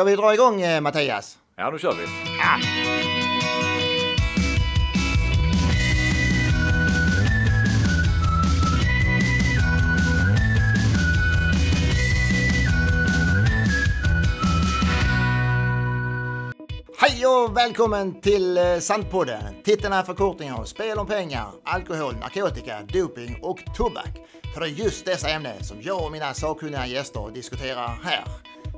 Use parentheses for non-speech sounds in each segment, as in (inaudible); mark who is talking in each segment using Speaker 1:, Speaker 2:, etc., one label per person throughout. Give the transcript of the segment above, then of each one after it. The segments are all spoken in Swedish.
Speaker 1: Ska vi dra igång eh, Mattias?
Speaker 2: Ja, då kör vi.
Speaker 1: Hej och välkommen till eh, Sandpodden. Titeln är förkortningar av spel om pengar, alkohol, narkotika, doping och tobak. För det är just dessa ämnen som jag och mina sakkunniga gäster diskuterar här.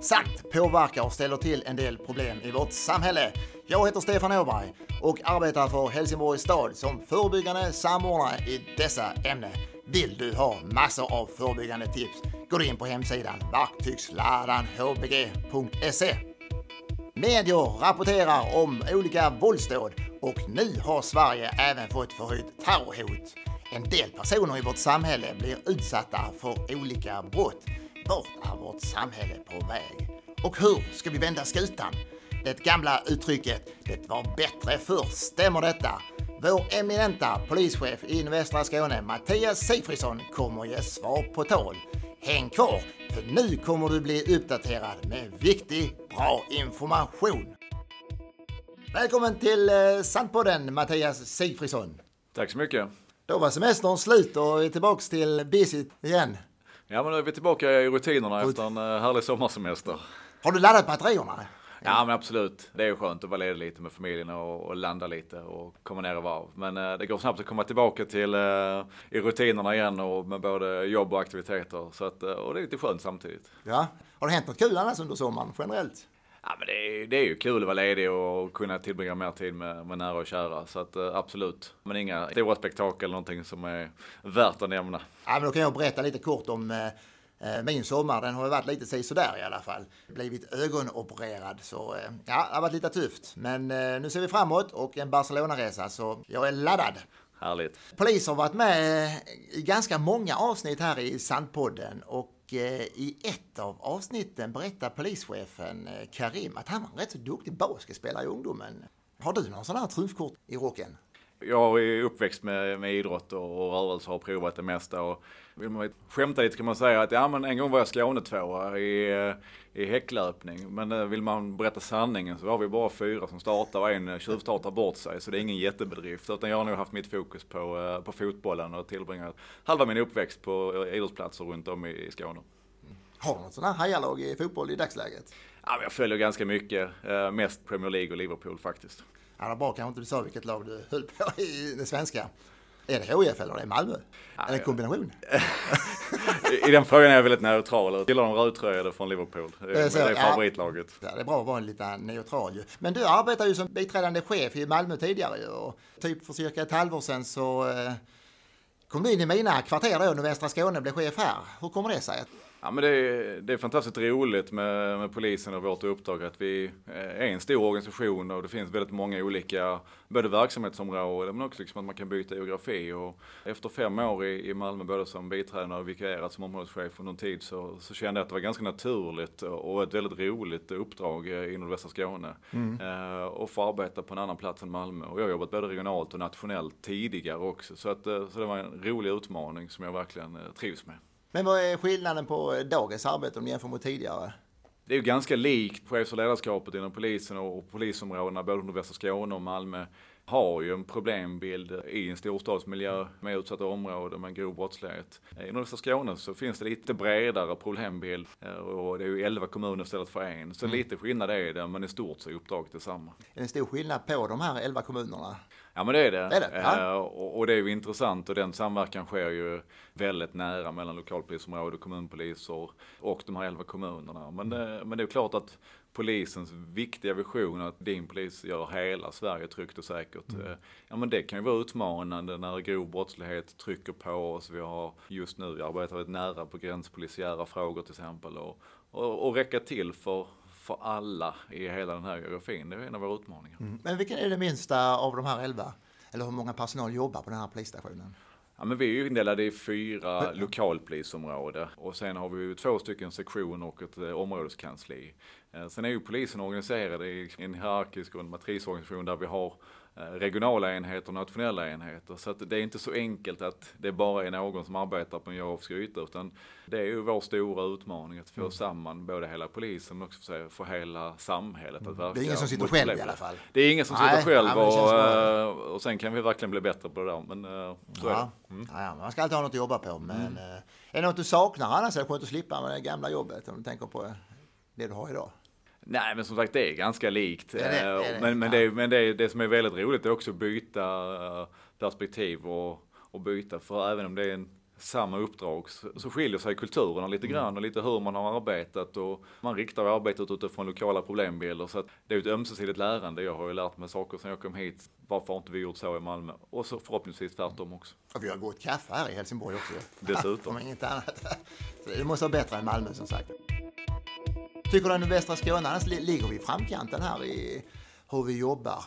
Speaker 1: Sant påverkar och ställer till en del problem i vårt samhälle. Jag heter Stefan Åberg och arbetar för Helsingborgs stad som förebyggande samordnare i dessa ämnen. Vill du ha massor av förebyggande tips? Gå in på hemsidan verktygsladanhbg.se. Medier rapporterar om olika våldsdåd och nu har Sverige även fått förhöjt terrorhot. En del personer i vårt samhälle blir utsatta för olika brott. Vart är vårt samhälle på väg? Och hur ska vi vända skutan? Det gamla uttrycket “det var bättre förr”, stämmer detta? Vår eminenta polischef i västra Skåne, Mattias Sigfridsson, kommer ge svar på tal. Häng kvar, för nu kommer du bli uppdaterad med viktig, bra information. Välkommen till eh, Sandpodden, Mattias Sigfridsson.
Speaker 2: Tack så mycket.
Speaker 1: Då var semestern slut och vi är tillbaks till busy igen.
Speaker 2: Ja, men nu är vi tillbaka i rutinerna efter en eh, härlig sommarsemester.
Speaker 1: Har du laddat batterierna?
Speaker 2: Ja, men absolut. Det är ju skönt att vara ledig lite med familjen och, och landa lite och komma ner i varv. Men eh, det går snabbt att komma tillbaka till eh, i rutinerna igen och med både jobb och aktiviteter. Så att, eh, och det är lite skönt samtidigt.
Speaker 1: Ja. Har det hänt något kul annars under sommaren generellt?
Speaker 2: Ja, men det är, det är ju kul att vara ledig och kunna tillbringa mer tid med, med nära och kära. Så att, eh, absolut. Men inga stora spektakel eller någonting som är värt att nämna.
Speaker 1: Ja, men då kan jag berätta lite kort om eh, eh, min sommar. Den har ju varit lite sådär i alla fall. Blivit ögonopererad så eh, ja, det har varit lite tufft. Men eh, nu ser vi framåt och en Barcelona-resa så jag är laddad.
Speaker 2: Härligt.
Speaker 1: Polis har varit med eh, i ganska många avsnitt här i Sandpodden och Eh, i ett av avsnitten berättar polischefen eh, Karim att han var en rätt så duktig basketspelare i ungdomen. Har du någon sån här trumfkort i rocken?
Speaker 2: Jag är uppväxt med, med idrott och, och rörelse och har provat det mesta. Och vill man skämta lite kan man säga att ja, men en gång var jag Skånetvåa i, eh, i häcklöpning. Men eh, vill man berätta sanningen så var vi bara fyra som startade och en tjuvstartade bort sig. Så det är ingen jättebedrift. Utan jag har nog haft mitt fokus på, eh, på fotbollen och tillbringat halva min uppväxt på idrottsplatser runt om i, i Skåne.
Speaker 1: Har du något sånt här hajarlag i fotboll i dagsläget?
Speaker 2: Ja, jag följer ganska mycket. Mest Premier League och Liverpool faktiskt.
Speaker 1: Ja, det var kanske inte du sa vilket lag du höll på i det svenska. Är det HIF eller är det Malmö? Ja, eller en kombination? (laughs)
Speaker 2: I den frågan är jag väldigt neutral. Jag gillar de rödtröjade från Liverpool. Det är, så, det är favoritlaget.
Speaker 1: Ja, det är bra att vara lite neutral ju. Men du arbetar ju som biträdande chef i Malmö tidigare och typ för cirka ett halvår sedan så eh, kom du in i mina kvarter då när Västra Skåne blev chef här. Hur kommer det sig?
Speaker 2: Ja, men det, är, det är fantastiskt roligt med, med polisen och vårt uppdrag att vi är en stor organisation och det finns väldigt många olika både verksamhetsområden men också liksom att man kan byta geografi. Och efter fem år i, i Malmö både som biträdande och vikarierat som områdeschef för någon tid så, så kände jag att det var ganska naturligt och ett väldigt roligt uppdrag i nordvästra Skåne. Mm. Eh, och få arbeta på en annan plats än Malmö. Och jag har jobbat både regionalt och nationellt tidigare också. Så, att, eh, så det var en rolig utmaning som jag verkligen eh, trivs med.
Speaker 1: Men vad är skillnaden på dagens arbete om du jämför med tidigare?
Speaker 2: Det är ju ganska likt chefs och ledarskapet inom polisen och polisområdena både under Västra Skåne och Malmö har ju en problembild i en storstadsmiljö med utsatta områden med grov brottslighet. I nordvästra Skåne så finns det lite bredare problembild och det är ju 11 kommuner istället för en. Så mm. lite skillnad är det, men i stort så är uppdraget detsamma.
Speaker 1: Är det en stor skillnad på de här 11 kommunerna?
Speaker 2: Ja men det är det.
Speaker 1: det, är det. Ja.
Speaker 2: Uh, och, det är ju intressant och den samverkan sker ju väldigt nära mellan lokalpolisområde, kommunpoliser och de här 11 kommunerna. Men, uh, men det är klart att polisens viktiga vision att din polis gör hela Sverige tryggt och säkert. Mm. Eh, ja men det kan ju vara utmanande när grov brottslighet trycker på oss. Vi har just nu arbetat väldigt nära på gränspolisiära frågor till exempel och, och, och räcka till för för alla i hela den här geografin. Det är en av våra utmaningar. Mm.
Speaker 1: Men vilken är det minsta av de här elva? Eller hur många personal jobbar på den här polisstationen?
Speaker 2: Ja, men vi är ju indelade i fyra lokalpolisområden och sen har vi två stycken sektioner och ett eh, områdeskansli. Eh, sen är ju polisen organiserad i en hierarkisk och en matrisorganisation där vi har Eh, regionala enheter och nationella enheter. Så det är inte så enkelt att det bara är någon som arbetar på en geografisk yta utan det är ju vår stora utmaning att få mm. samman både hela polisen men också för hela samhället. Att
Speaker 1: mm. det är ingen som sitter själv i alla fall.
Speaker 2: Det är ingen som Nej, sitter själv och, eh, och sen kan vi verkligen bli bättre på det där. Men så ja. är det. Mm.
Speaker 1: Ja, man ska alltid ha något att jobba på. Men mm. är det något du saknar annars är det skönt att slippa med det gamla jobbet om du tänker på det du har idag?
Speaker 2: Nej, men som sagt det är ganska likt. Det är det, det är men, men, det, men det, det som är väldigt roligt är också att byta eh, perspektiv och, och byta. För även om det är en, samma uppdrag så, skiljer sig kulturerna lite mm. grann och lite hur man har arbetat och man riktar arbetet utifrån lokala problembilder. Så att det är ett ömsesidigt lärande. Jag har ju lärt mig saker sedan jag kom hit. Varför har inte vi gjort så i Malmö? Och så förhoppningsvis tvärtom också.
Speaker 1: Och vi har gott kaffe här i Helsingborg också.
Speaker 2: Dessutom.
Speaker 1: Om inget annat. (laughs) Så det måste vara bättre än Malmö som sagt. Tycker du att västra Skåne, annars ligger vi i framkanten här i hur vi jobbar?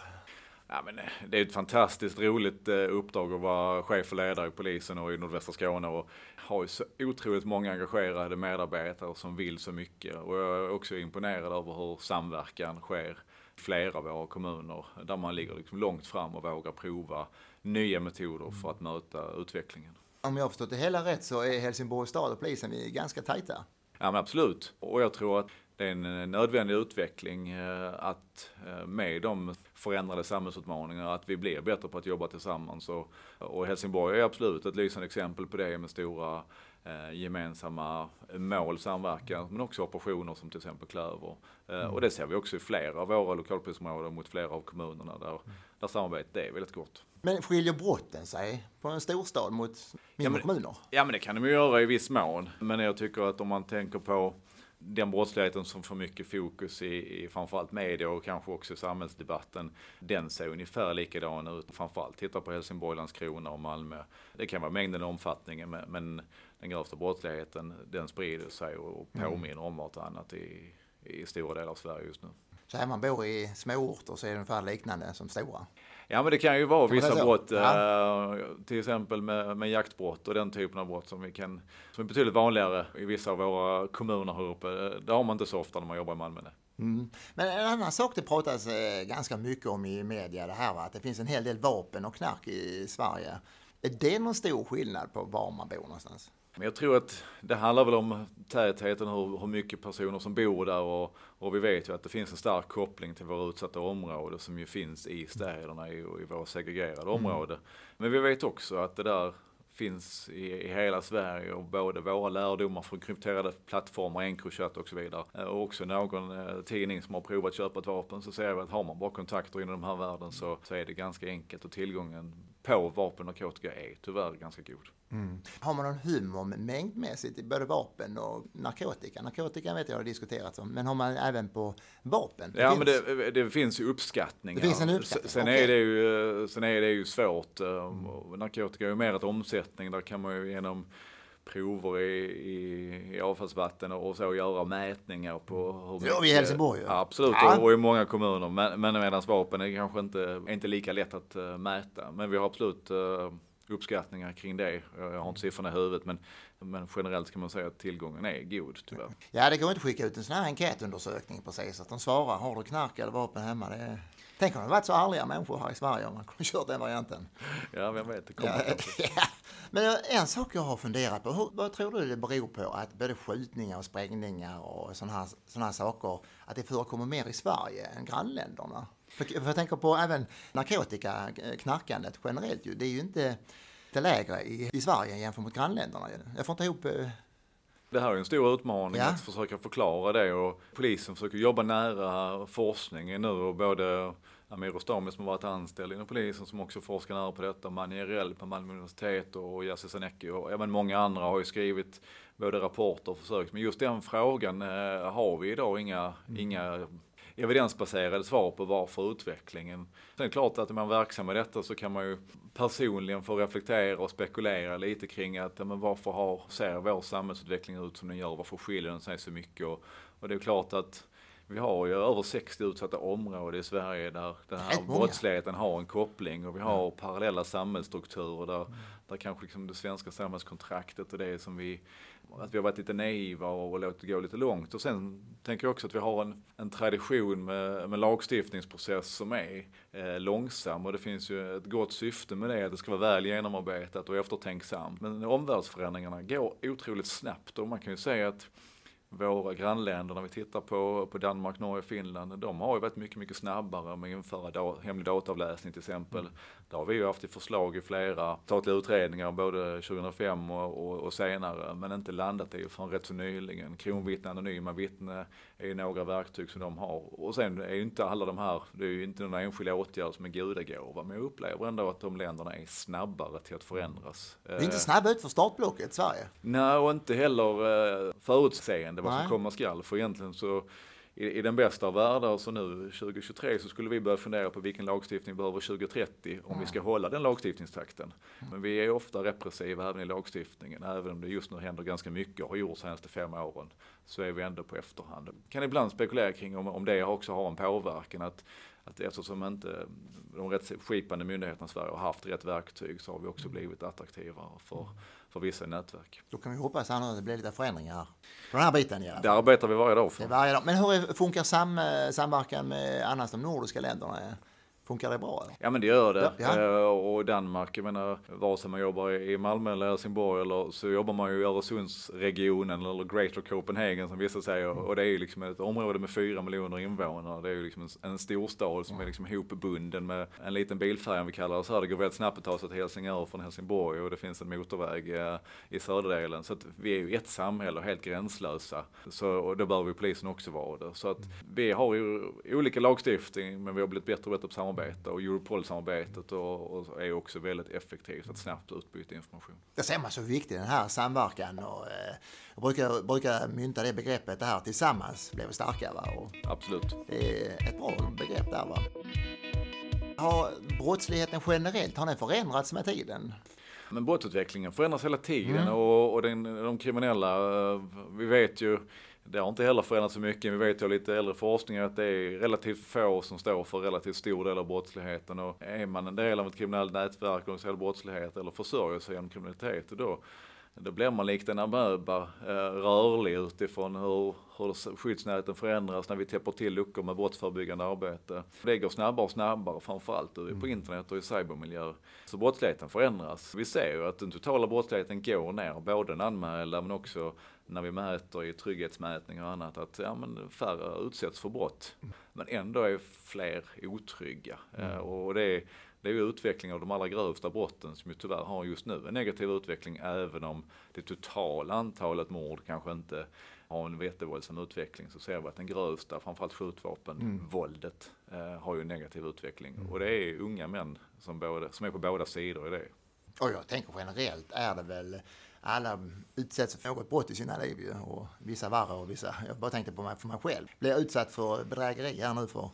Speaker 2: Ja, men eh, det är ett fantastiskt roligt eh, uppdrag att vara chef och ledare i polisen och i nordvästra Skåne och har ju så otroligt många engagerade medarbetare som vill så mycket och jag är också imponerad över hur samverkan sker i flera av våra kommuner där man ligger liksom långt fram och vågar prova nya metoder för att möta utvecklingen.
Speaker 1: Om jag har förstått det hela rätt så är Helsingborgs stad och polisen ganska tajta.
Speaker 2: Ja men absolut. Och jag tror att det är en eh, nödvändig utveckling eh, att eh, med de förändrade samhällsutmaningarna att vi blir bättre på att jobba tillsammans. Och, och Helsingborg är absolut ett lysande exempel på det med stora gemensamma mål, samverkan, men också operationer som till exempel Klöver. Mm. Och det ser vi också i flera av våra lokalpolisområden mot flera av kommunerna där, där samarbetet är väldigt gott.
Speaker 1: Men skiljer brotten sig på en storstad mot mindre
Speaker 2: ja, men,
Speaker 1: kommuner?
Speaker 2: Ja men det kan de ju göra i viss mån. Men jag tycker att om man tänker på den brottsligheten som får mycket fokus i, i framförallt media och kanske också samhällsdebatten, den ser ungefär likadan ut. Framförallt titta på Helsingborg, Landskrona och Malmö. Det kan vara mängden och omfattningen men, men den grövsta brottsligheten den sprider sig och mm. påminner mm. om vartannat i, i stora delar av Sverige just nu.
Speaker 1: Så här man bor i småorter så är det ungefär liknande som stora?
Speaker 2: Ja men det kan ju vara vissa brott, ja. eh, till exempel med, med jaktbrott och den typen av brott som, vi kan, som är betydligt vanligare i vissa av våra kommuner här uppe. Det har man inte så ofta när man jobbar i Malmö.
Speaker 1: Mm. Men en annan sak det pratas eh, ganska mycket om i media det här va? att det finns en hel del vapen och knark i Sverige. Är det någon stor skillnad på var man bor någonstans?
Speaker 2: Men jag tror att det handlar väl om tätheten, hur, hur mycket personer som bor där och, och vi vet ju att det finns en stark koppling till våra utsatta områden som ju finns i städerna och i våra segregerade mm. områden. Men vi vet också att det där finns i, i hela Sverige och både våra lärdomar från krypterade plattformar, Encrochat och så vidare. Eh, och också någon eh, tidning som har provat köpa ett vapen så ser vi att har man bara kontakter inom den här världen så, så är det ganska enkelt och tillgången på vapen och narkotika är tyvärr ganska god.
Speaker 1: Mm. Har man någon humor mängdmässigt i både vapen och narkotika? Narkotika vet jag har diskuterats om, men har man även på vapen?
Speaker 2: Det ja, finns... men det, det, finns ju uppskattningar.
Speaker 1: Det finns en uppskattning.
Speaker 2: Sen, okay. är, det ju, sen är det ju svårt. Eh, mm. Narkotika är ju mer ett omsättning, där kan man ju genom prover i, i, i avfallsvatten och så göra mätningar på hur
Speaker 1: mycket. Ja, i Helsingborg.
Speaker 2: Ja. Absolut, ja. och i många kommuner. Men, men medan vapen är kanske inte, inte lika lätt att uh, mäta. Men vi har absolut uppskattningar kring det. Jag har inte siffrorna i huvudet men, men generellt kan man säga att tillgången är god tyvärr.
Speaker 1: Ja, det går inte att skicka ut en sån här enkätundersökning precis. Att de svarar, har du knark eller vapen hemma? Det är... Tänk om det varit så ärliga människor här i Sverige om man kunde (laughs) kört den varianten.
Speaker 2: Ja, vem vet, det kommer (laughs)
Speaker 1: ja, Men en sak jag har funderat på, hur, vad tror du det beror på att både skjutningar och sprängningar och sådana här, såna här saker, att det förekommer mer i Sverige än grannländerna? För, för jag tänker på även narkotika, knarkandet generellt ju, det är ju inte det lägre i, i Sverige jämfört med grannländerna. Jag får inte ihop eh,
Speaker 2: det här är en stor utmaning ja. att försöka förklara det och polisen försöker jobba nära forskningen nu och både Amir Rostami som har varit anställd inom polisen som också forskar nära på detta, Mani Erel på Malmö universitet och Yassir Sanecki och även många andra har ju skrivit både rapporter och försökt. Men just den frågan eh, har vi idag inga, mm. inga evidensbaserade svar på varför utvecklingen. Sen är det klart att om man är verksam med detta så kan man ju personligen få reflektera och spekulera lite kring att men varför har, ser vår samhällsutveckling ut som den gör? Varför skiljer den sig så mycket? Och, och det är klart att vi har ju över 60 utsatta områden i Sverige där den här
Speaker 1: Rätt många.
Speaker 2: brottsligheten har en koppling och vi har parallella samhällsstrukturer där, där kanske liksom det svenska samhällskontraktet och det som vi, att vi har varit lite naiva och låtit gå lite långt. Och sen tänker jag också att vi har en, en tradition med, med lagstiftningsprocess som är eh, långsam och det finns ju ett gott syfte med det, att det ska vara väl genomarbetat och eftertänksamt. Men omvärldsförändringarna går otroligt snabbt och man kan ju säga att våra grannländer, när vi tittar på, på Danmark, Norge, Finland, de har ju varit mycket, mycket snabbare med att införa da, hemlig dataavläsning till exempel. Mm. Det har vi ju haft i förslag i flera statliga utredningar, både 2005 och, och, och senare, men inte landat i förrän rätt så nyligen. Kronvittne, anonyma vittne är några verktyg som de har. Och sen är ju inte alla de här, det är ju inte några enskilda åtgärder som är gudagåva, men jag upplever ändå att de länderna är snabbare till att förändras.
Speaker 1: Vi är inte snabba ut för startblocket, Sverige.
Speaker 2: Nej, och inte heller förutseende vad som komma skall. För egentligen så i, i den bästa av världar så nu 2023 så skulle vi börja fundera på vilken lagstiftning vi behöver 2030 om mm. vi ska hålla den lagstiftningstakten. Mm. Men vi är ofta repressiva även i lagstiftningen, även om det just nu händer ganska mycket och har gjort senaste fem åren så är vi ändå på efterhand. Kan ibland spekulera kring om, om det också har en påverkan att att eftersom inte de rättsskipande myndigheterna i Sverige har haft rätt verktyg så har vi också blivit attraktivare för, för vissa nätverk.
Speaker 1: Då kan vi hoppas att det blir lite förändringar på den här biten. I
Speaker 2: Det arbetar vi varje dag för.
Speaker 1: Varje dag. Men hur funkar sam, samverkan med annars de nordiska länderna? Funkar det bra? Eller?
Speaker 2: Ja men det gör det. Ja. Eh, och Danmark, jag menar vare sig man jobbar i Malmö eller Helsingborg eller så jobbar man ju i Öresundsregionen eller Greater Copenhagen som vissa säger. Mm. Och det är ju liksom ett område med fyra miljoner invånare. Det är ju liksom en, en storstad som är liksom hopbunden med en liten bilfärja vi kallar det så här. Det går väldigt snabbt att ta sig till Helsingör från Helsingborg och det finns en motorväg eh, i södra Så att vi är ju ett samhälle och helt gränslösa. Så, och då bör vi polisen också vara det. Så att vi har ju olika lagstiftning men vi har blivit bättre och bättre på samarbete samarbete och Europol-samarbetet och, och, är också väldigt effektivt att snabbt utbyta information.
Speaker 1: Det ser man så viktigt den här samverkan och eh, jag brukar, brukar mynta det begreppet det här tillsammans blir vi starkare. Va? Och
Speaker 2: Absolut.
Speaker 1: Det är ett bra begrepp där va. Har brottsligheten generellt, har den förändrats med tiden?
Speaker 2: Men brottsutvecklingen förändras hela tiden mm. och, och den, de kriminella, eh, vi vet ju det har inte heller förändrats så mycket. Vi vet ju av lite äldre forskning att det är relativt få som står för relativt stor del av brottsligheten. Och är man en del av ett kriminellt nätverk, organiserad brottslighet eller försörjer sig genom kriminalitet, då, då blir man likt en amöba, eh, rörlig utifrån hur, hur skyddsnäten förändras när vi täpper till luckor med brottsförebyggande arbete. Det går snabbare och snabbare, framförallt på mm. internet och i cybermiljö. Så brottsligheten förändras. Vi ser ju att den totala brottsligheten går ner, både den anmälda men också när vi mäter i trygghetsmätningar och annat att ja, men färre utsätts för brott. Men ändå är fler otrygga. Mm. Eh, och det är, det är ju utveckling av de allra grövsta brotten som ju tyvärr har just nu en negativ utveckling även om det totala antalet mord kanske inte har en jättevåldsam utveckling så ser vi att den grövsta, framförallt skjutvapen, mm. eh, har ju en negativ utveckling. Mm. Och det är unga män som, både, som är på båda sidor i det.
Speaker 1: Och jag tänker generellt är det väl alla utsätts för något brott i sina liv ju, och vissa värre och vissa, jag bara tänkte på mig, för mig själv, blev utsatt för bedrägeri här nu för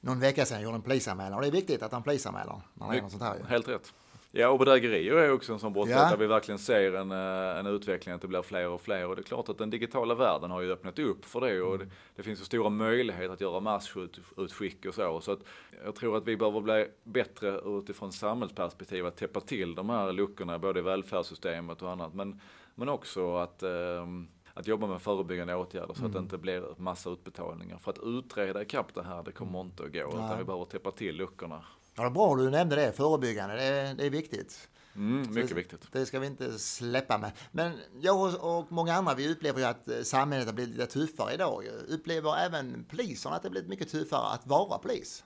Speaker 1: någon vecka sedan, gjorde en polisanmälan och det är viktigt att han polisanmäler när det är något sånt här.
Speaker 2: Helt rätt. Ja, och bedrägerier är också en sån brottslighet ja. där vi verkligen ser en, eh, en utveckling att det blir fler och fler. Och det är klart att den digitala världen har ju öppnat upp för det och det, det finns ju stora möjligheter att göra massutskick och så. Så att jag tror att vi behöver bli bättre utifrån samhällsperspektiv att täppa till de här luckorna både i välfärdssystemet och annat. Men, men också att eh, att jobba med förebyggande åtgärder så mm. att det inte blir massa utbetalningar. För att utreda ikapp det här, det kommer inte att gå. Nej. Utan vi behöver täppa till luckorna.
Speaker 1: Ja, det är bra du nämnde det, förebyggande, det är, det är viktigt.
Speaker 2: Mm, mycket
Speaker 1: det,
Speaker 2: viktigt.
Speaker 1: Det ska vi inte släppa med. Men jag och många andra, vi upplever ju att eh, samhället har blivit lite tuffare idag. Upplever även poliserna att det blivit mycket tuffare att vara polis?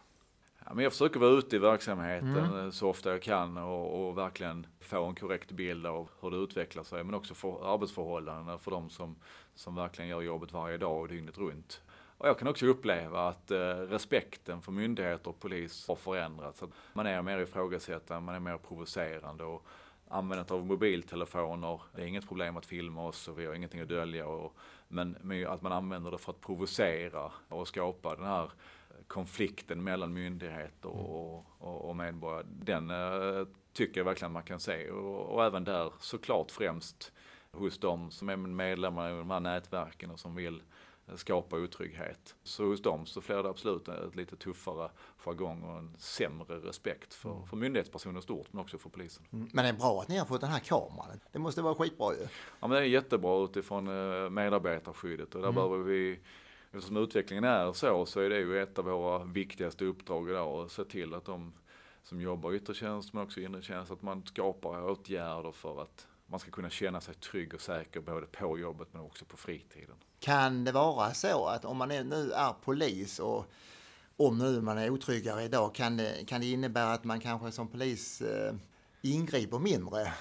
Speaker 2: Ja, men jag försöker vara ute i verksamheten mm. så ofta jag kan och, och, verkligen få en korrekt bild av hur det utvecklar sig. Men också för arbetsförhållandena för de som, som verkligen gör jobbet varje dag och dygnet runt. Och jag kan också uppleva att eh, respekten för myndigheter och polis har förändrats. Att man är mer ifrågasättande, man är mer provocerande och användandet av mobiltelefoner, det är inget problem att filma oss och vi har ingenting att dölja. Och, men, men att man använder det för att provocera och skapa den här konflikten mellan myndigheter och, och, och medborgare, den eh, tycker jag verkligen man kan se. Och, och, även där såklart främst hos de som är medlemmar i de här nätverken och som vill skapa otrygghet. Så hos dem så det absolut ett lite tuffare jargong och en sämre respekt för, mm. för myndighetspersoner stort men också för polisen.
Speaker 1: Mm. Men det är bra att ni har fått den här kameran. Det måste vara skitbra ju.
Speaker 2: Ja men det är jättebra utifrån eh, medarbetarskyddet och där mm. behöver vi Eftersom utvecklingen är så, så är det ju ett av våra viktigaste uppdrag idag att se till att de som jobbar i yttre tjänst men också inre tjänst, att man skapar åtgärder för att man ska kunna känna sig trygg och säker både på jobbet men också på fritiden.
Speaker 1: Kan det vara så att om man är, nu är polis och om nu man är otryggare idag, kan det, kan det innebära att man kanske som polis eh, ingriper mindre?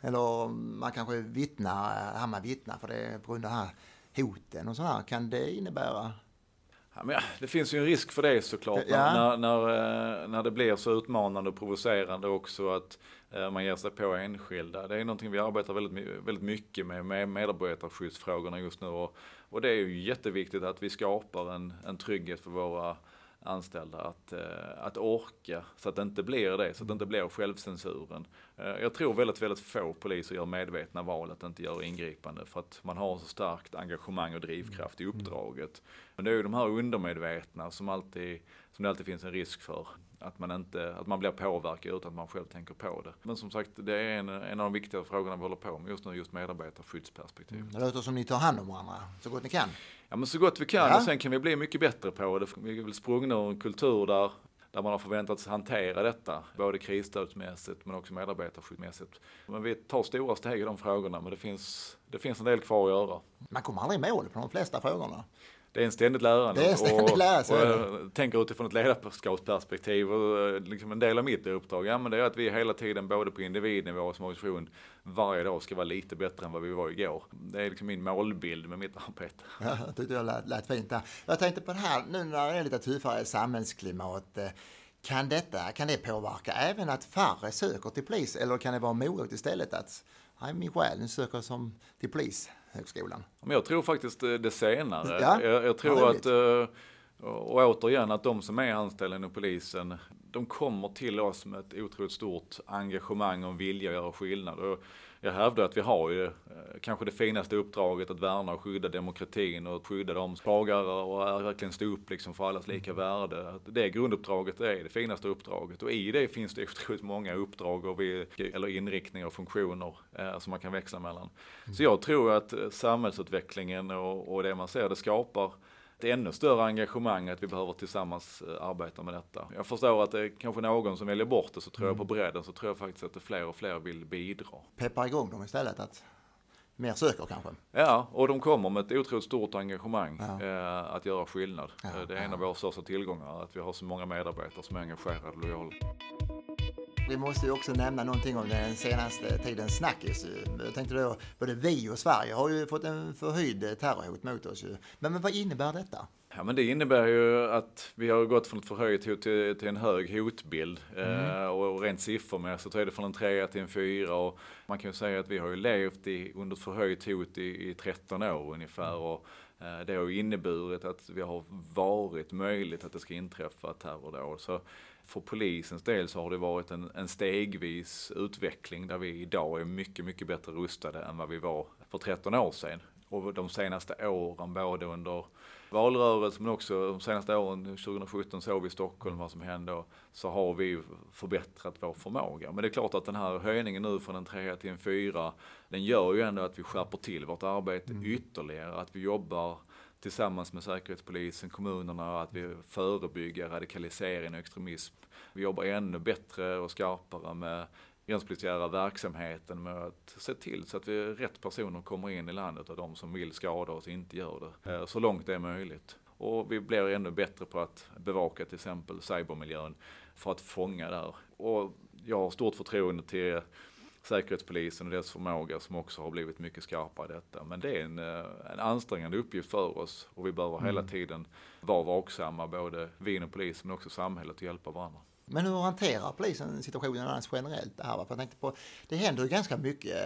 Speaker 1: Eller man kanske vittnar, eh, hamnar vittna för det på grund av det här hoten och så här. Kan det innebära
Speaker 2: Ja, det finns ju en risk för det såklart. Ja. När, när, eh, när det blir så utmanande och provocerande också att eh, man ger sig på enskilda. Det är någonting vi arbetar väldigt, väldigt mycket med, med medarbetarskyddsfrågorna just nu. Och, och det är ju jätteviktigt att vi skapar en, en trygghet för våra anställda att, eh, att orka så att det inte blir det, så att det inte blir självcensuren. Eh, jag tror väldigt, väldigt få poliser gör medvetna val att inte göra ingripande för att man har så starkt engagemang och drivkraft i uppdraget. Men det är ju de här undermedvetna som, alltid, som det alltid finns en risk för. Att man, inte, att man blir påverkad utan att man själv tänker på det. Men som sagt, det är en, en av de viktiga frågorna vi håller på med just nu, just medarbetarskyddsperspektiv. Mm,
Speaker 1: det låter som ni tar hand om varandra så gott ni kan.
Speaker 2: Ja men så gott vi kan ja. och sen kan vi bli mycket bättre på det. Vi är väl sprungna ur en kultur där där man har förväntats hantera detta, både krisstödsmässigt men också medarbetarskyddsmässigt. Men vi tar stora steg i de frågorna, men det finns, det finns en del kvar att göra.
Speaker 1: Man kommer aldrig i mål på de flesta frågorna
Speaker 2: det är en ständigt lärande.
Speaker 1: Det är ständigt lärande.
Speaker 2: Och, och jag tänker utifrån ett ledarskapsperspektiv och eh, liksom en del av mitt uppdrag, ja men det är att vi hela tiden både på individnivå och som organisation varje dag ska vara lite bättre än vad vi var igår. Det är liksom min målbild med mitt arbete.
Speaker 1: Ja, jag tyckte det lät, lät fint där. Jag tänkte på det här, nu när det är lite tuffare samhällsklimat, eh, kan, detta, kan det påverka även att färre söker till polis eller kan det vara morot istället att nej, min själ söker som till polis? högskolan?
Speaker 2: Men jag tror faktiskt eh, det senare. Ja, jag, jag tror att, eh, och återigen att de som är anställda inom polisen, de kommer till oss med ett otroligt stort engagemang och vilja att göra skillnad. Jag hävdar att vi har ju eh, kanske det finaste uppdraget att värna och skydda demokratin och skydda de svagare och verkligen stå upp liksom för allas lika värde. Att det grunduppdraget är det finaste uppdraget och i det finns det (laughs) otroligt många uppdrag och vi, eller inriktningar och funktioner eh, som man kan växla mellan. Så jag tror att eh, samhällsutvecklingen och, och det man ser det skapar ett ännu större engagemang att vi behöver tillsammans eh, arbeta med detta. Jag förstår att det är kanske någon som väljer bort det, så tror mm. jag på bredden så tror jag faktiskt att det fler och fler vill bidra.
Speaker 1: Peppar igång dem istället, att mer söker kanske?
Speaker 2: Ja, och de kommer med ett otroligt stort engagemang ja. eh, att göra skillnad. Ja, det är en ja. av våra största tillgångar, att vi har så många medarbetare som är engagerade och lojala.
Speaker 1: Vi måste ju också nämna någonting om den senaste tidens snackis. Jag tänkte då, både vi och Sverige har ju fått en förhöjd terrorhot mot oss. Men, men vad innebär detta?
Speaker 2: Ja men det innebär ju att vi har gått från ett förhöjt hot till, till en hög hotbild. Mm. Eh, och rent siffermässigt är det från en trea till en fyra. Och man kan ju säga att vi har ju levt i, under ett förhöjt hot i, i 13 år ungefär. Mm. Och, eh, det har ju inneburit att vi har varit möjligt att det ska inträffa terrordåd. Så för polisens del så har det varit en, en stegvis utveckling där vi idag är mycket, mycket bättre rustade än vad vi var för 13 år sedan. Och de senaste åren, både under valrörelsen men också de senaste åren, 2017 såg vi i Stockholm vad som hände så har vi förbättrat vår förmåga. Men det är klart att den här höjningen nu från en 3 till en 4, den gör ju ändå att vi skärper till vårt arbete mm. ytterligare, att vi jobbar tillsammans med Säkerhetspolisen, kommunerna, att vi förebygger radikalisering och extremism. Vi jobbar ännu bättre och skarpare med gränspolisiära verksamheten med att se till så att vi rätt personer kommer in i landet och de som vill skada oss inte gör det. Eh, så långt det är möjligt. Och vi blir ännu bättre på att bevaka till exempel cybermiljön för att fånga där. Och jag har stort förtroende till Säkerhetspolisen och dess förmåga som också har blivit mycket skarpare i detta. Men det är en, eh, en ansträngande uppgift för oss och vi behöver mm. hela tiden vara vaksamma, både vi inom polisen men också samhället och hjälpa varandra.
Speaker 1: Men hur hanterar polisen situationen annars generellt? Det, här, för jag tänkte på, det händer ju ganska mycket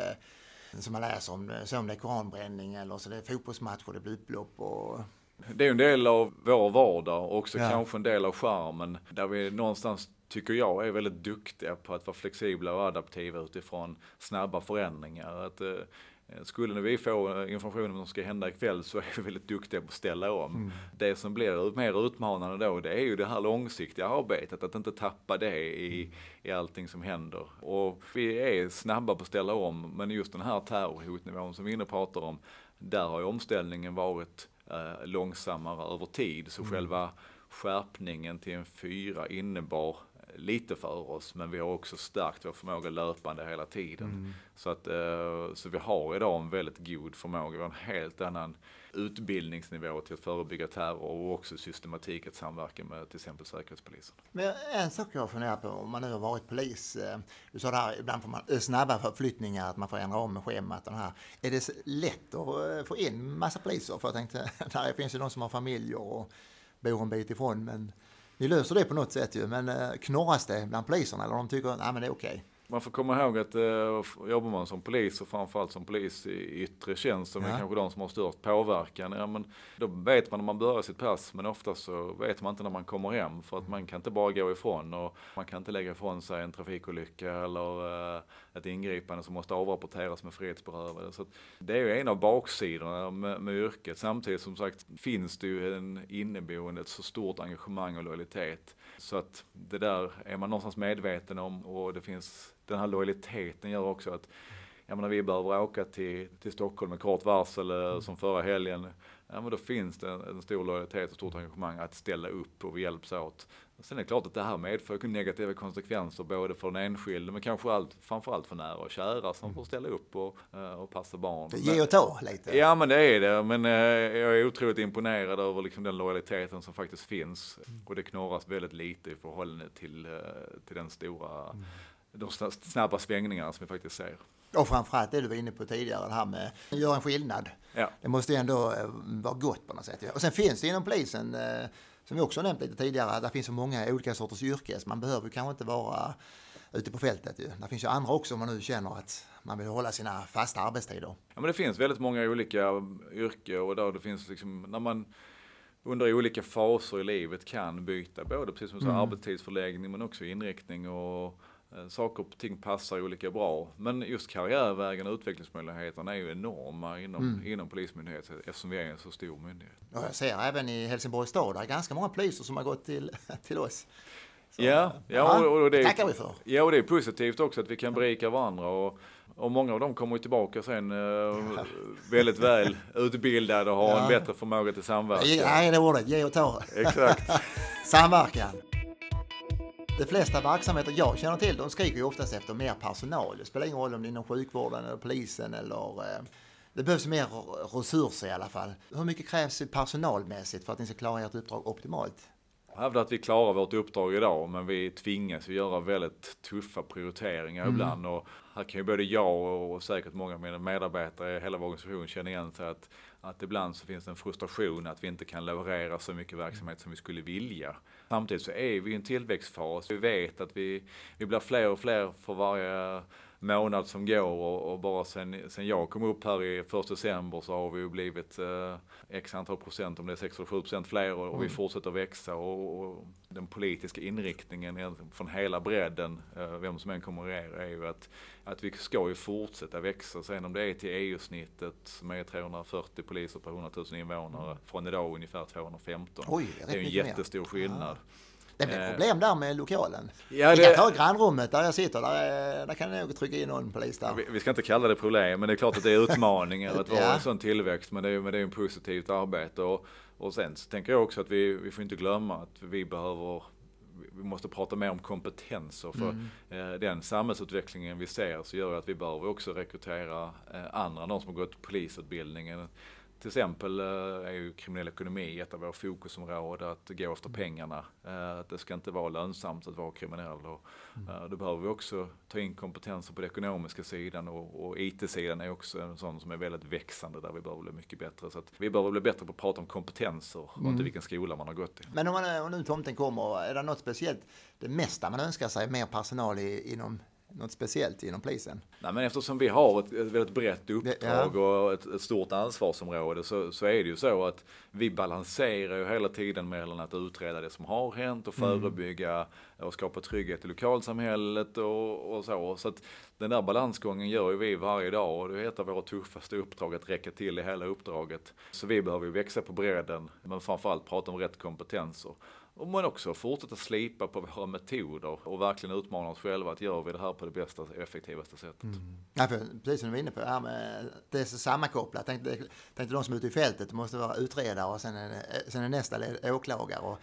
Speaker 1: eh, som man läser om, så om det är koranbränning eller så det är fotbollsmatcher, det blir upplopp och
Speaker 2: det är en del av vår vardag och också ja. kanske en del av skärmen där vi någonstans tycker jag är väldigt duktiga på att vara flexibla och adaptiva utifrån snabba förändringar. Att, eh, skulle vi få information om vad som ska hända ikväll så är vi väldigt duktiga på att ställa om. Mm. Det som blir mer utmanande då det är ju det här långsiktiga arbetet, att inte tappa det i, i allting som händer. Och vi är snabba på att ställa om, men just den här terrorhotnivån som vi inne pratar om, där har ju omställningen varit eh, långsammare över tid. Så mm. själva skärpningen till en fyra innebar lite för oss, men vi har också stärkt vår förmåga löpande hela tiden. Mm. Så, att, eh, så vi har idag en väldigt god förmåga, vi har en helt annan utbildningsnivå till att förebygga terror och också systematik att samverka med till exempel Säkerhetspolisen.
Speaker 1: Men en sak jag funderar på, om man nu har varit polis, eh, du sa där ibland får man snabba förflyttningar, att man får ändra om med schemat och här. Är det lätt att eh, få in massa poliser? För jag tänkte, (laughs) där finns ju de som har familjer och bor en bit ifrån, men ni löser det på något sätt ju, men eh, knorras det bland poliserna eller de tycker nej men det är okej? Okay?
Speaker 2: Man får komma ihåg att eh, jobbar man som polis och framförallt som polis i yttre tjänst som ja. är kanske de som har störst påverkan. Ja, men då vet man när man börjar sitt pass men ofta så vet man inte när man kommer hem för att man kan inte bara gå ifrån och man kan inte lägga ifrån sig en trafikolycka eller eh, ett ingripande som måste avrapporteras med frihetsberövade. Så det är ju en av baksidorna med, med yrket. Samtidigt som sagt finns det ju en inneboende, ett så stort engagemang och lojalitet. Så att det där är man någonstans medveten om och det finns, den här lojaliteten gör också att jag menar, vi behöver åka till, till Stockholm med kort varsel eh, mm. som förra helgen. Ja, men då finns det en, en stor lojalitet och stort engagemang att ställa upp och vi hjälps åt. Sen är det klart att det här medför negativa konsekvenser både för den enskilde men kanske allt, framförallt för nära och kära som får ställa upp och, eh, och passa barn.
Speaker 1: Det ger och ta lite.
Speaker 2: Ja men det är det. Men eh, jag är otroligt imponerad över liksom den lojaliteten som faktiskt finns. Mm. Och det knorras väldigt lite i förhållande till, till den stora, mm. De snabba svängningarna som vi faktiskt ser.
Speaker 1: Och framförallt det du var inne på tidigare, det här med att göra en skillnad. Ja. Det måste ju ändå vara gott på något sätt. Och sen finns det inom polisen som vi också nämnt lite tidigare, där finns så många olika sorters yrken. Man behöver kanske inte vara ute på fältet. Ju. Det finns ju andra också om man nu känner att man vill hålla sina fasta arbetstider.
Speaker 2: Ja, men det finns väldigt många olika yrken och där det finns liksom, när man under olika faser i livet kan byta både precis som mm. arbetstidsförläggning men också inriktning och Eh, saker och ting passar olika bra. Men just karriärvägen och utvecklingsmöjligheterna är ju enorma inom, mm. inom Polismyndigheten eftersom vi är en så stor myndighet.
Speaker 1: Och jag ser även i Helsingborgs stad, det är ganska många poliser som har gått till, (laughs) till oss.
Speaker 2: Så, ja, ja, och, och det tackar vi för. Ja, och det är positivt också att vi kan berika varandra. Och, och många av dem kommer ju tillbaka sen eh, väldigt väl (laughs) utbildade och har ja. en bättre förmåga till samverkan.
Speaker 1: Ja, det är ordet, ge och ta.
Speaker 2: Exakt. (laughs)
Speaker 1: Samverkan. De flesta verksamheter jag känner till, de skriker ju oftast efter mer personal. Det spelar ingen roll om det är inom sjukvården eller polisen eller eh, det behövs mer resurser i alla fall. Hur mycket krävs personalmässigt för att ni ska klara ert uppdrag optimalt?
Speaker 2: Jag hävdar att vi klarar vårt uppdrag idag, men vi tvingas göra väldigt tuffa prioriteringar mm. ibland. Och här kan ju både jag och säkert många av mina medarbetare i hela vår organisation känna igen sig att, att ibland så finns det en frustration att vi inte kan leverera så mycket verksamhet som vi skulle vilja. Samtidigt så är vi i en tillväxtfas. Vi vet att vi, vi blir fler och fler för varje månad som går och, och, bara sen, sen jag kom upp här i första december så har vi ju blivit eh, x antal procent, om det är 6 eller 7 procent fler och, och mm. vi fortsätter växa och, och, den politiska inriktningen från hela bredden, eh, vem som än kommer att regera, är ju att, att vi ska ju fortsätta växa. Sen om det är till EU-snittet som är 340 poliser per 100 000 invånare mm. från idag ungefär 215.
Speaker 1: Oj,
Speaker 2: det är en jättestor mer. skillnad. Ja.
Speaker 1: Det blir eh. problem där med lokalen. Ja, det... Vi kan ta grannrummet där jag sitter, där, där kan jag nog trycka in någon polis där.
Speaker 2: Vi, vi, ska inte kalla det problem, men det är klart att det är utmaningar att vara (laughs) ja. en sån tillväxt, men det är, men det är en positivt arbete. Och, och sen så tänker jag också att vi, vi får inte glömma att vi behöver vi måste prata mer om kompetenser för mm. eh, den samhällsutvecklingen vi ser så gör att vi behöver också rekrytera eh, andra, de som har gått polisutbildningen till exempel eh, är ju kriminell ekonomi ett av våra fokusområden, att gå efter pengarna. Eh, att det ska inte vara lönsamt att vara kriminell. Och, mm. Eh, då behöver vi också ta in kompetenser på den ekonomiska sidan och, och IT-sidan är också en sån som är väldigt växande där vi behöver bli mycket bättre. Så att vi behöver bli bättre på att prata om kompetenser och mm. inte vilken skola man har gått i.
Speaker 1: Men om, man, om nu tomten kommer, är det något speciellt, det mesta man önskar sig, mer personal i, inom något speciellt inom polisen?
Speaker 2: Nej, men eftersom vi har ett, ett väldigt brett uppdrag ja. och ett, ett, stort ansvarsområde så, så, är det ju så att vi balanserar ju hela tiden mellan att utreda det som har hänt och mm. förebygga mm. och skapa trygghet i lokalsamhället och, och så. Så att den där balansgången gör ju vi varje dag och det är ett av våra tuffaste uppdrag att räcka till i hela uppdraget. Så vi behöver ju växa på bredden men framförallt prata om rätt kompetenser. Och men också fortsätta slipa på våra metoder och verkligen utmana oss själva att gör vi det här på det bästa och effektivaste sättet. Mm.
Speaker 1: Ja, för, precis som du var inne på, det här med det är så sammankopplat. Tänk, tänk de som är ute i fältet, det måste vara utredare och sen är, sen är nästa led åklagare. Och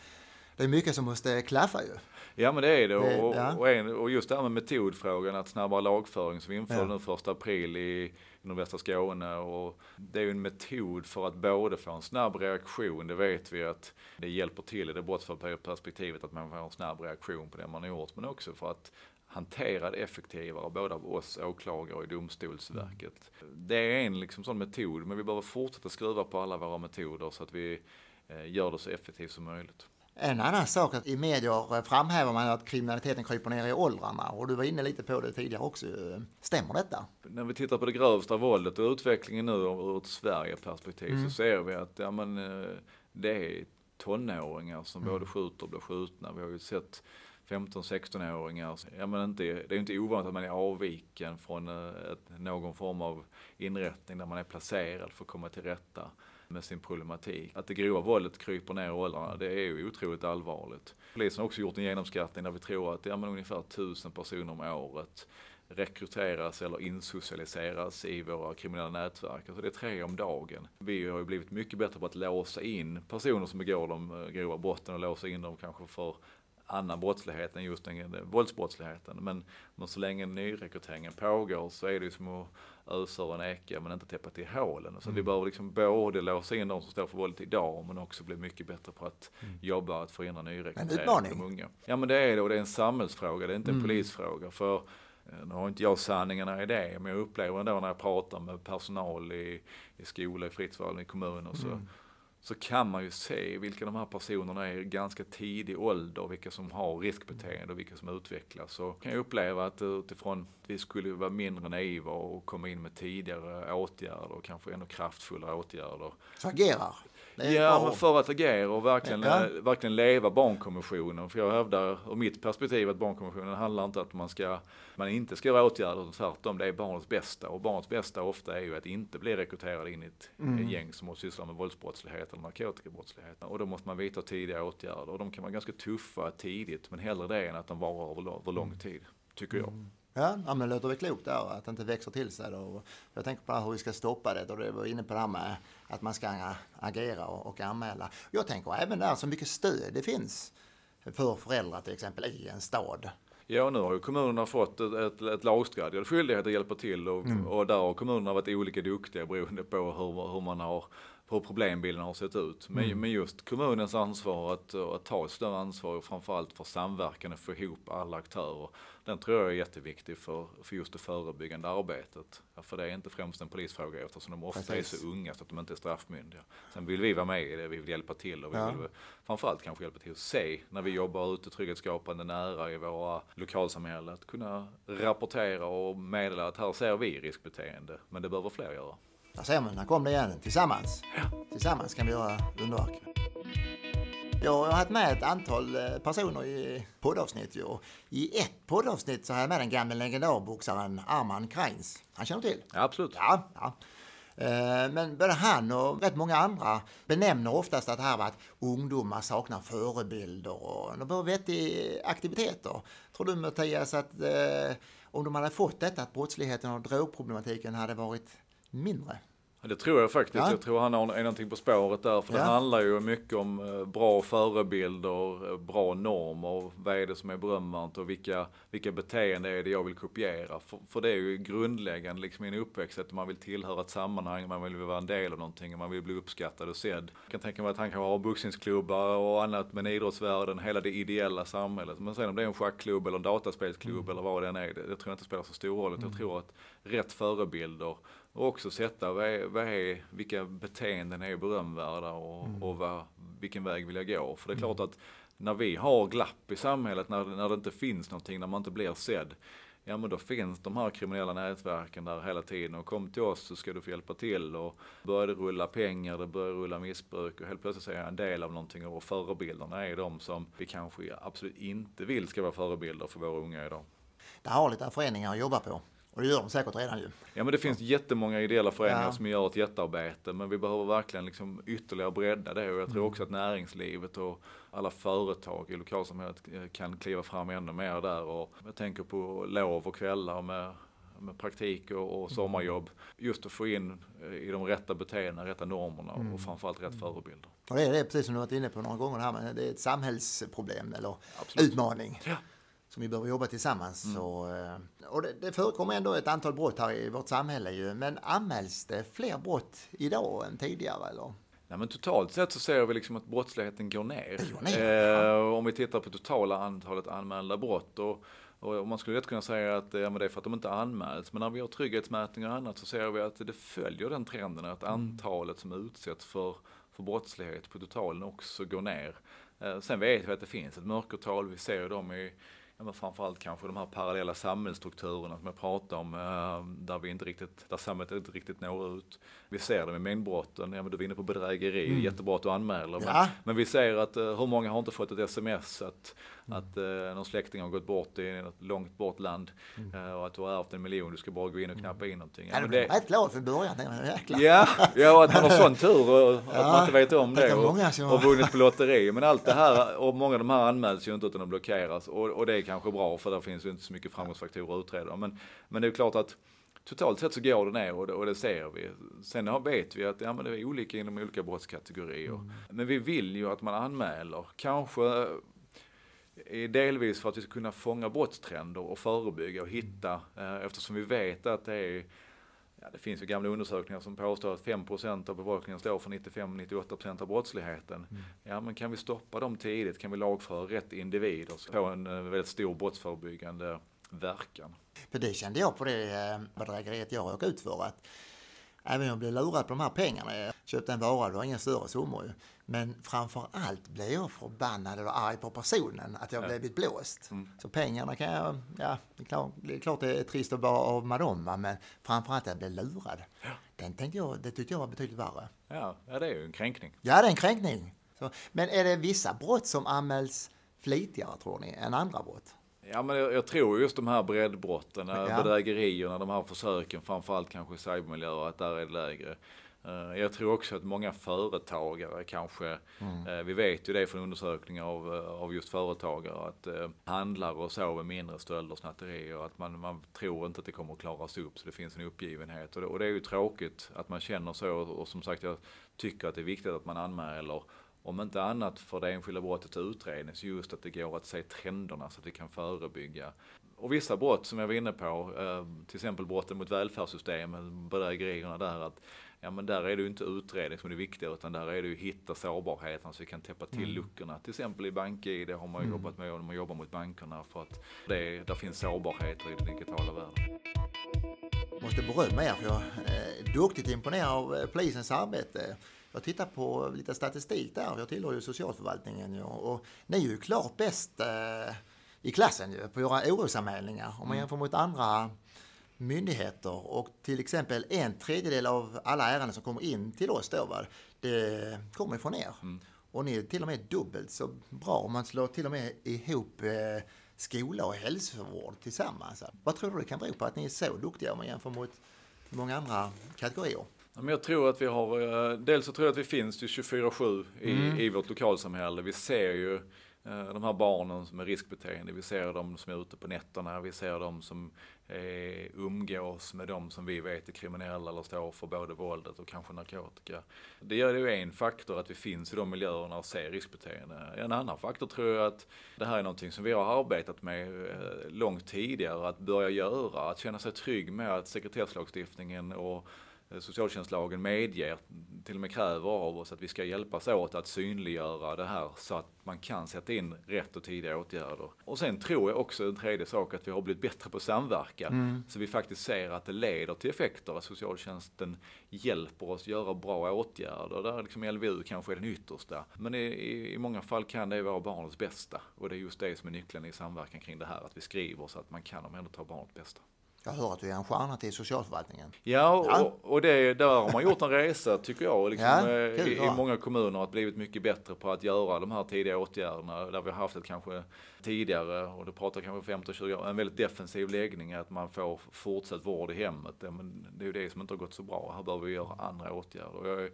Speaker 1: det är mycket som måste klaffa ju.
Speaker 2: Ja men det är det, och, ja. och, en, och just det här med metodfrågan, att snabbare lagföring som vi införde ja. nu första april i nordvästra Skåne och det är ju en metod för att både få en snabb reaktion, det vet vi att det hjälper till i det brottsförebyggande perspektivet att man får en snabb reaktion på det man har gjort, men också för att hantera det effektivare, både av oss åklagare och i Domstolsverket. Det är en liksom sån metod, men vi behöver fortsätta skruva på alla våra metoder så att vi eh, gör det så effektivt som möjligt.
Speaker 1: En annan sak att i medier framhäver man att kriminaliteten kryper ner i åldrarna och du var inne lite på det tidigare också. Stämmer detta?
Speaker 2: När vi tittar på det grövsta våldet och utvecklingen nu ur ett Sverige-perspektiv mm. så ser vi att ja, men, eh, det är tonåringar som mm. både skjuter och blir skjutna. Vi har ju sett 15-16-åringar. Ja, men inte, det är inte ovanligt att man är avviken från eh, ett, någon form av inrättning där man är placerad för att komma till rätta med sin problematik. Att det grova våldet kryper ner i åldrarna, det är ju otroligt allvarligt. Polisen har också gjort en genomskattning där vi tror att ja, men ungefär 1000 personer om året rekryteras eller insocialiseras i våra kriminella nätverk. Alltså det är tre om dagen. Vi har ju blivit mycket bättre på att låsa in personer som begår de eh, grova brotten och låsa in dem kanske för annan brottslighet än just den våldsbrottsligheten. Men, men så länge nyrekryteringen pågår så är det ju som att ösa ur en eka men inte täppa till hålen. Så mm. vi behöver liksom både låsa in de som står för våldet idag men också bli mycket bättre på att mm. jobba att förhindra nyrekrytering av de unga. Ja men det är det och det är en samhällsfråga, det är inte en mm. polisfråga. För eh, nu har inte jag sanningarna i det men jag upplever ändå när jag pratar med personal i, i skola, i fritt i kommuner så mm så kan man ju se vilka de här personerna är i ganska tidig ålder, vilka som har riskbeteende och vilka som utvecklas. Så kan jag uppleva att utifrån att vi skulle vara mindre naiva och komma in med tidigare åtgärder och kanske ännu kraftfullare åtgärder.
Speaker 1: Så agerar?
Speaker 2: Ja, men för att agera och verkligen, ja. verkligen leva barnkonventionen. För jag hävdar ur mitt perspektiv att barnkonventionen handlar inte om att man, ska, man inte ska göra åtgärder, tvärtom det är barnets bästa. Och barnets bästa ofta är ju att inte bli rekryterad in i ett mm. gäng som sysslar med våldsbrottslighet eller narkotikabrottslighet. Och då måste man vidta tidiga åtgärder och de kan vara ganska tuffa tidigt men hellre det än att de varar över, över lång tid, tycker jag. Mm.
Speaker 1: Ja, men det låter väl klokt där att det inte växer till sig. Då. Jag tänker på hur vi ska stoppa det och du var inne på det här med att man ska agera och, och anmäla. Jag tänker även där så mycket stöd det finns för föräldrar till exempel i en stad.
Speaker 2: Ja, nu har ju kommunerna fått ett, ett, ett lagstadgad skyldighet att hjälpa till och, mm. och där har kommunerna varit olika duktiga beroende på hur, hur man har hur problembilden har sett ut. Men, mm. men just kommunens ansvar att, att ta ett större ansvar och framförallt för samverkan och få ihop alla aktörer. Den tror jag är jätteviktig för, för just det förebyggande arbetet. För det är inte främst en polisfråga eftersom de ofta Precis. är så unga så att de inte är straffmyndiga. Sen vill vi vara med i det, vi vill hjälpa till och vi ja. vill framförallt kanske hjälpa till att se när vi jobbar ute trygghetsskapande nära i våra lokalsamhällen. Att kunna rapportera och meddela att här ser vi riskbeteende men det behöver fler göra.
Speaker 1: Där ser man, där kom det igen. Tillsammans. Ja. Tillsammans kan vi göra underverk. Jag har haft med ett antal eh, personer i poddavsnitt. Och I ett poddavsnitt så har jag med den gamle legendarboxaren Arman Kreins. Han känner till?
Speaker 2: Ja, absolut.
Speaker 1: Ja, ja. Eh, men både han och rätt många andra benämner oftast att det här var att ungdomar saknar förebilder och de behöver vettiga aktiviteter. Tror du Mattias att eh, om de hade fått detta att brottsligheten och drogproblematiken hade varit mindre.
Speaker 2: Det tror jag faktiskt. Ja. Jag tror han är någonting på spåret där. För ja. det handlar ju mycket om eh, bra förebilder, eh, bra normer. Vad är det som är berömvärt och vilka, vilka beteenden är det jag vill kopiera? För, för det är ju grundläggande liksom i en uppväxt att man vill tillhöra ett sammanhang, man vill vara en del av någonting, man vill bli uppskattad och sedd. Jag kan tänka mig att han kan ha boxningsklubbar och annat med idrottsvärlden, hela det ideella samhället. Men sen om det är en schackklubb eller en dataspelsklubb mm. eller vad det än är, det, det tror jag inte spelar så stor roll. Mm. Jag tror att rätt förebilder och också sätta vad är, vad är, vilka beteenden är berömvärda och, mm. och vad, vilken väg vill jag gå? För det är klart mm. att när vi har glapp i samhället, när, när det inte finns någonting, när man inte blir sedd, ja men då finns de här kriminella nätverken där hela tiden och kom till oss så ska du få hjälpa till och börjar det rulla pengar, det börjar rulla missbruk och helt plötsligt så är jag en del av någonting och förebilderna är de som vi kanske absolut inte vill ska vara förebilder för våra unga idag.
Speaker 1: Det har lite föreningar att jobba på. Och det gör de säkert redan ju.
Speaker 2: Ja men det finns jättemånga ideella föreningar ja. som gör ett jättearbete men vi behöver verkligen liksom ytterligare bredda det och jag tror mm. också att näringslivet och alla företag i lokalsamhället kan kliva fram ännu mer där och jag tänker på lov och kvällar med med praktik och, och mm. sommarjobb. Just att få in eh, i de rätta beteendena, rätta normerna mm. och framförallt rätt förebilder.
Speaker 1: Och det är det, precis som du varit inne på några gånger här, men det är ett samhällsproblem eller Absolut. utmaning. Ja som vi behöver jobba tillsammans. Mm. Så, eh, och det, det förekommer ändå ett antal brott här i vårt samhälle ju, men anmäls det fler brott idag än tidigare eller?
Speaker 2: Nej, men totalt sett så ser vi liksom att brottsligheten går ner.
Speaker 1: går ner.
Speaker 2: Eh, om vi tittar på totala antalet anmälda brott. Och, och man skulle lätt kunna säga att ja, men det är för att de inte anmäls. Men när vi har trygghetsmätningar och annat så ser vi att det följer den trenden att mm. antalet som utsätts för, för brottslighet på totalen också går ner. Eh, sen vet vi att det finns ett mörkertal. Vi ser dem i ja, men framförallt kanske de här parallella samhällsstrukturerna som jag pratade om, eh, där vi inte riktigt, där samhället inte riktigt når ut. Vi ser det med mängdbrotten, ja men du var inne på bedrägeri, mm. jättebra att du anmäler. Ja. Men, men, vi ser att uh, hur många har inte fått ett sms att, mm. att uh, någon släkting har gått bort i ett långt bort land mm. uh, och att du har ärvt en miljon, du ska bara gå in och knappa in någonting.
Speaker 1: Ja, ja, det, rätt glad för början,
Speaker 2: jäklar. Ja, ja, att man har (laughs) sån tur och ja, att man inte vet om det, och, och vunnit på lotteri. Men allt det här, och många av de här anmäls ju inte utan de blockeras och, och det är kanske bra för där finns ju inte så mycket framgångsfaktorer att utreda. Men, men det är klart att totalt sett så går det ner och det, och det ser vi. Sen vet vi att ja, men det är olika inom olika brottskategorier. Mm. Men vi vill ju att man anmäler, kanske delvis för att vi ska kunna fånga brottstrender och förebygga och hitta, eh, eftersom vi vet att det är Ja, det finns ju gamla undersökningar som påstår att 5% av befolkningen står för 95-98% av brottsligheten. Mm. Ja, men kan vi stoppa dem tidigt? Kan vi lagföra rätt individer så få en eh, väldigt stor brottsförebyggande verkan?
Speaker 1: För det kände jag på det eh, bedrägeriet jag råkade ut för. Att även om jag blev lurad på de här pengarna, jag köpte en vara, det var inga större summor ju. Men framför allt blev jag förbannad och arg på personen, att jag ja. blivit blåst. Mm. Så pengarna kan jag, ja, det är, klart, det är klart det är trist att vara av med dem, men framför allt att jag blev lurad. Ja. Den tänkte jag, det tyckte jag var betydligt värre.
Speaker 2: Ja, ja det är ju en kränkning.
Speaker 1: Ja, det är en kränkning. Så, men är det vissa brott som anmäls flitigare, tror ni, än andra brott?
Speaker 2: Ja, men jag, jag, tror just de här breddbrotten, ja. bedrägerierna, de här försöken, framförallt kanske cybermiljöer, att där är det lägre. Uh, jag tror också att många företagare kanske, mm. uh, vi vet ju det från undersökningar av, uh, av just företagare, att uh, handlar och så med mindre stölder och snatterier, att man, man tror inte att det kommer att klaras upp, så det finns en uppgivenhet. Och det, och det är ju tråkigt att man känner så, och, och som sagt, jag tycker att det är viktigt att man anmäler om inte annat för det enskilda brottets utredning, så just att det går att se trenderna så att vi kan förebygga. Och vissa brott som jag var inne på, eh, till exempel brotten mot välfärdssystemet, bedrägerierna där, att ja men där är det ju inte utredning som är det viktiga utan där är det ju att hitta sårbarheten så vi kan täppa till mm. luckorna. Till exempel i BankID har man ju mm. jobbat med när man jobbar mot bankerna för att det, där finns sårbarheter i den digitala världen.
Speaker 1: Jag måste berömma er för jag är duktigt imponerad av eh, polisens arbete. Jag tittar på lite statistik där, jag tillhör ju socialförvaltningen och ni är ju klart bäst eh, i klassen ju, på att göra orosanmälningar om man mm. jämför mot andra myndigheter och till exempel en tredjedel av alla ärenden som kommer in till oss då, va, det kommer från er. Mm. Och ni är till och med dubbelt så bra om man slår till och med ihop eh, skola och hälsovård tillsammans. Vad tror du det kan bero på att ni är så duktiga om man jämför mot många andra kategorier?
Speaker 2: Jag tror att vi har, eh, dels så tror jag att vi finns 24-7 i, mm. i vårt lokalsamhälle. Vi ser ju Eh, de här barnen som är riskbeteende, vi ser de som är ute på nätterna, vi ser de som eh, umgås med de som vi vet är kriminella eller står för både våldet och kanske narkotika. Det gör det ju en faktor att vi finns i de miljöerna och ser riskbeteende. En annan faktor tror jag att det här är någonting som vi har arbetat med eh, långt tidigare att börja göra, att känna sig trygg med att sekretesslagstiftningen och socialtjänstlagen medger, till och med kräver av oss att vi ska hjälpas åt att synliggöra det här så att man kan sätta in rätt och tidiga åtgärder. Och sen tror jag också en tredje sak att vi har blivit bättre på samverkan. Mm. Så vi faktiskt ser att det leder till effekter, att socialtjänsten hjälper oss göra bra åtgärder. Där liksom LVU kanske är den yttersta. Men i, i, i många fall kan det vara barnets bästa. Och det är just det som är nyckeln i samverkan kring det här, att vi skriver så att man kan omhänderta barnets bästa.
Speaker 1: Jag hör att du är en stjärna till socialförvaltningen.
Speaker 2: Ja, och, ja. och det, där har man gjort en resa tycker jag, liksom, ja, eh, i, i, många kommuner har blivit mycket bättre på att göra de här tidiga åtgärderna. Där vi har haft ett kanske tidigare, och då pratar kanske 15-20 år, en väldigt defensiv läggning att man får fortsatt vård i hemmet. Det, men det är ju det som inte har gått så bra. Här behöver vi göra andra åtgärder. Jag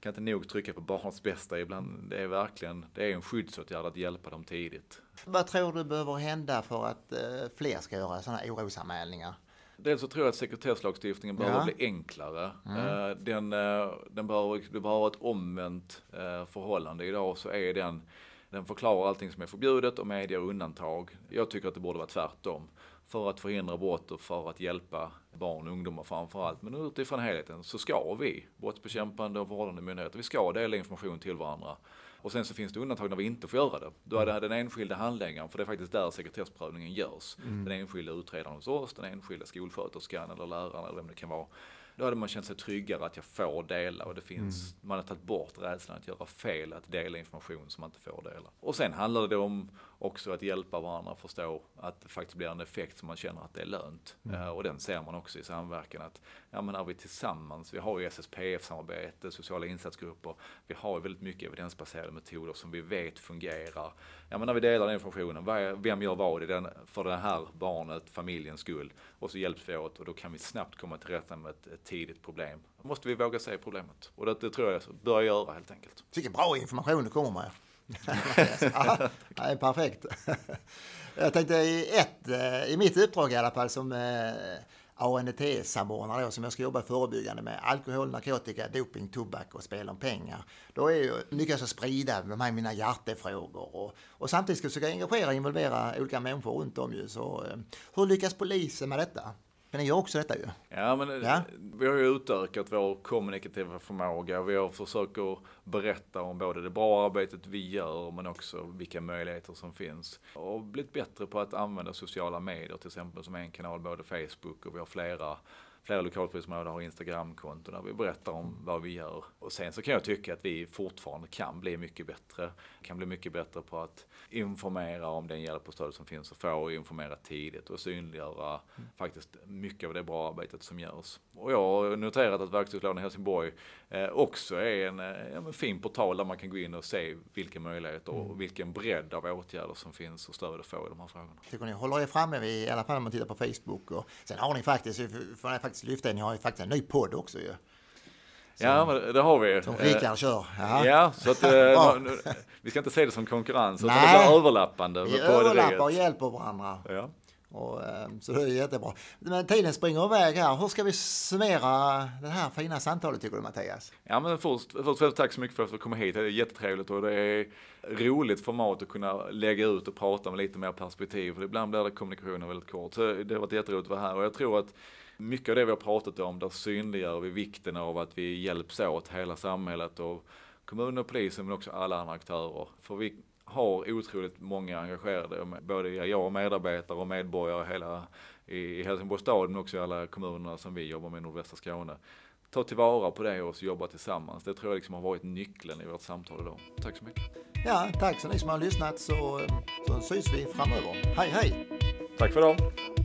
Speaker 2: kan inte nog trycka på barns bästa ibland. Det är verkligen, det är en skyddsåtgärd att hjälpa dem tidigt.
Speaker 1: Vad tror du behöver hända för att eh, fler ska göra sådana orosanmälningar?
Speaker 2: Dels så tror jag att sekretesslagstiftningen behöver ja. bli enklare. Mm. Eh, den, eh, den behöver, det behöver ett omvänt förhållande. Idag så är den, den förklarar allting som är förbjudet och medger undantag. Jag tycker att det borde vara tvärtom för att förhindra brott och för att hjälpa barn och ungdomar framför allt. Men utifrån helheten så ska vi, brottsbekämpande och vårdande myndigheter, vi ska dela information till varandra. Och sen så finns det undantag när vi inte får göra det. Då är det den enskilda handläggaren, för det är faktiskt där sekretessprövningen görs. Mm. Den enskilda utredaren hos oss, den enskilda skolsköterskan eller läraren eller vem det kan vara. Då hade man känt sig tryggare att jag får dela och det finns, mm. man har tagit bort rädslan att göra fel, att dela information som man inte får dela. Och sen handlar det om också att hjälpa varandra att förstå att det faktiskt blir en effekt som man känner att det är lönt. Mm. Uh, och den ser man också i samverkan att, ja men när vi tillsammans, vi har ju SSPF-samarbete, sociala insatsgrupper, vi har ju väldigt mycket evidensbaserade metoder som vi vet fungerar. Ja men när vi delar den informationen, vem gör vad i den, för det här barnet, familjens skull, och så hjälps vi åt och då kan vi snabbt komma till rätta med ett, ett tidigt problem. Då måste vi våga se problemet och det, det tror jag bör göra helt enkelt.
Speaker 1: Vilken bra information du kommer med ja, det är perfekt. Jag tänkte i ett, eh, i mitt uppdrag i alla fall som eh, ANT-samordnare som jag ska jobba förebyggande med alkohol, narkotika, doping, tobak och spel om pengar. Då är ju, lyckas jag sprida de här mina hjärtefrågor och, och samtidigt ska jag försöka engagera och involvera olika människor runt om ju. Så, eh, hur lyckas polisen med detta? Men ni gör också detta ju.
Speaker 2: Ja, men ja? vi har ju utökat vår kommunikativa förmåga. Vi har försökt att berätta om både det bra arbetet vi gör, men också vilka möjligheter som finns. Och blivit bättre på att använda sociala medier, till exempel som en kanal, både Facebook och vi har flera flera lokalpolisområden har Instagramkonton där vi berättar om vad vi gör. Och sen så kan jag tycka att vi fortfarande kan bli mycket bättre. Kan bli mycket bättre på att informera om den hjälp och stöd som finns och få informera tidigt och synliggöra mm. faktiskt mycket av det bra arbetet som görs. Och jag har noterat att verktygslådan i Helsingborg eh, också är en, eh, en fin portal där man kan gå in och se vilka möjligheter och mm. vilken bredd av åtgärder som finns och stöd att få i de här frågorna.
Speaker 1: Tycker ni håller er framme, vid, i alla fall om man tittar på Facebook. Och, sen har ni faktiskt, får ni faktiskt lyfta, ni har ju faktiskt en ny podd också ju.
Speaker 2: Ja, men det har vi.
Speaker 1: Som Rickard kör.
Speaker 2: Jaha. Ja, så att ja. nu, vi ska inte se det som konkurrens, utan det blir överlappande.
Speaker 1: Vi överlappar och hjälper varandra. Ja. Och, ehm, så det är jättebra. Men tiden springer iväg här. Hur ska vi summera det här fina samtalet tycker du Mattias?
Speaker 2: Ja men först, först tack så mycket för att du kom hit. Det är jättetrevligt och det är roligt format att kunna lägga ut och prata med lite mer perspektiv. För ibland blir det kommunikationen väldigt kort. Så det har varit jätteroligt att vara här och jag tror att mycket av det vi har pratat om, där synliggör vi vikten av att vi hjälps åt hela samhället och kommunen och polisen men också alla andra aktörer. För vi har otroligt många engagerade, både jag och medarbetare och medborgare hela i Helsingborgs stad men också i alla kommunerna som vi jobbar med i nordvästra Skåne. Ta tillvara på det och jobba tillsammans. Det tror jag liksom har varit nyckeln i vårt samtal idag. Tack så mycket.
Speaker 1: Ja, tack så ni som har lyssnat så, så syns vi framöver. Hej hej!
Speaker 2: Tack för idag!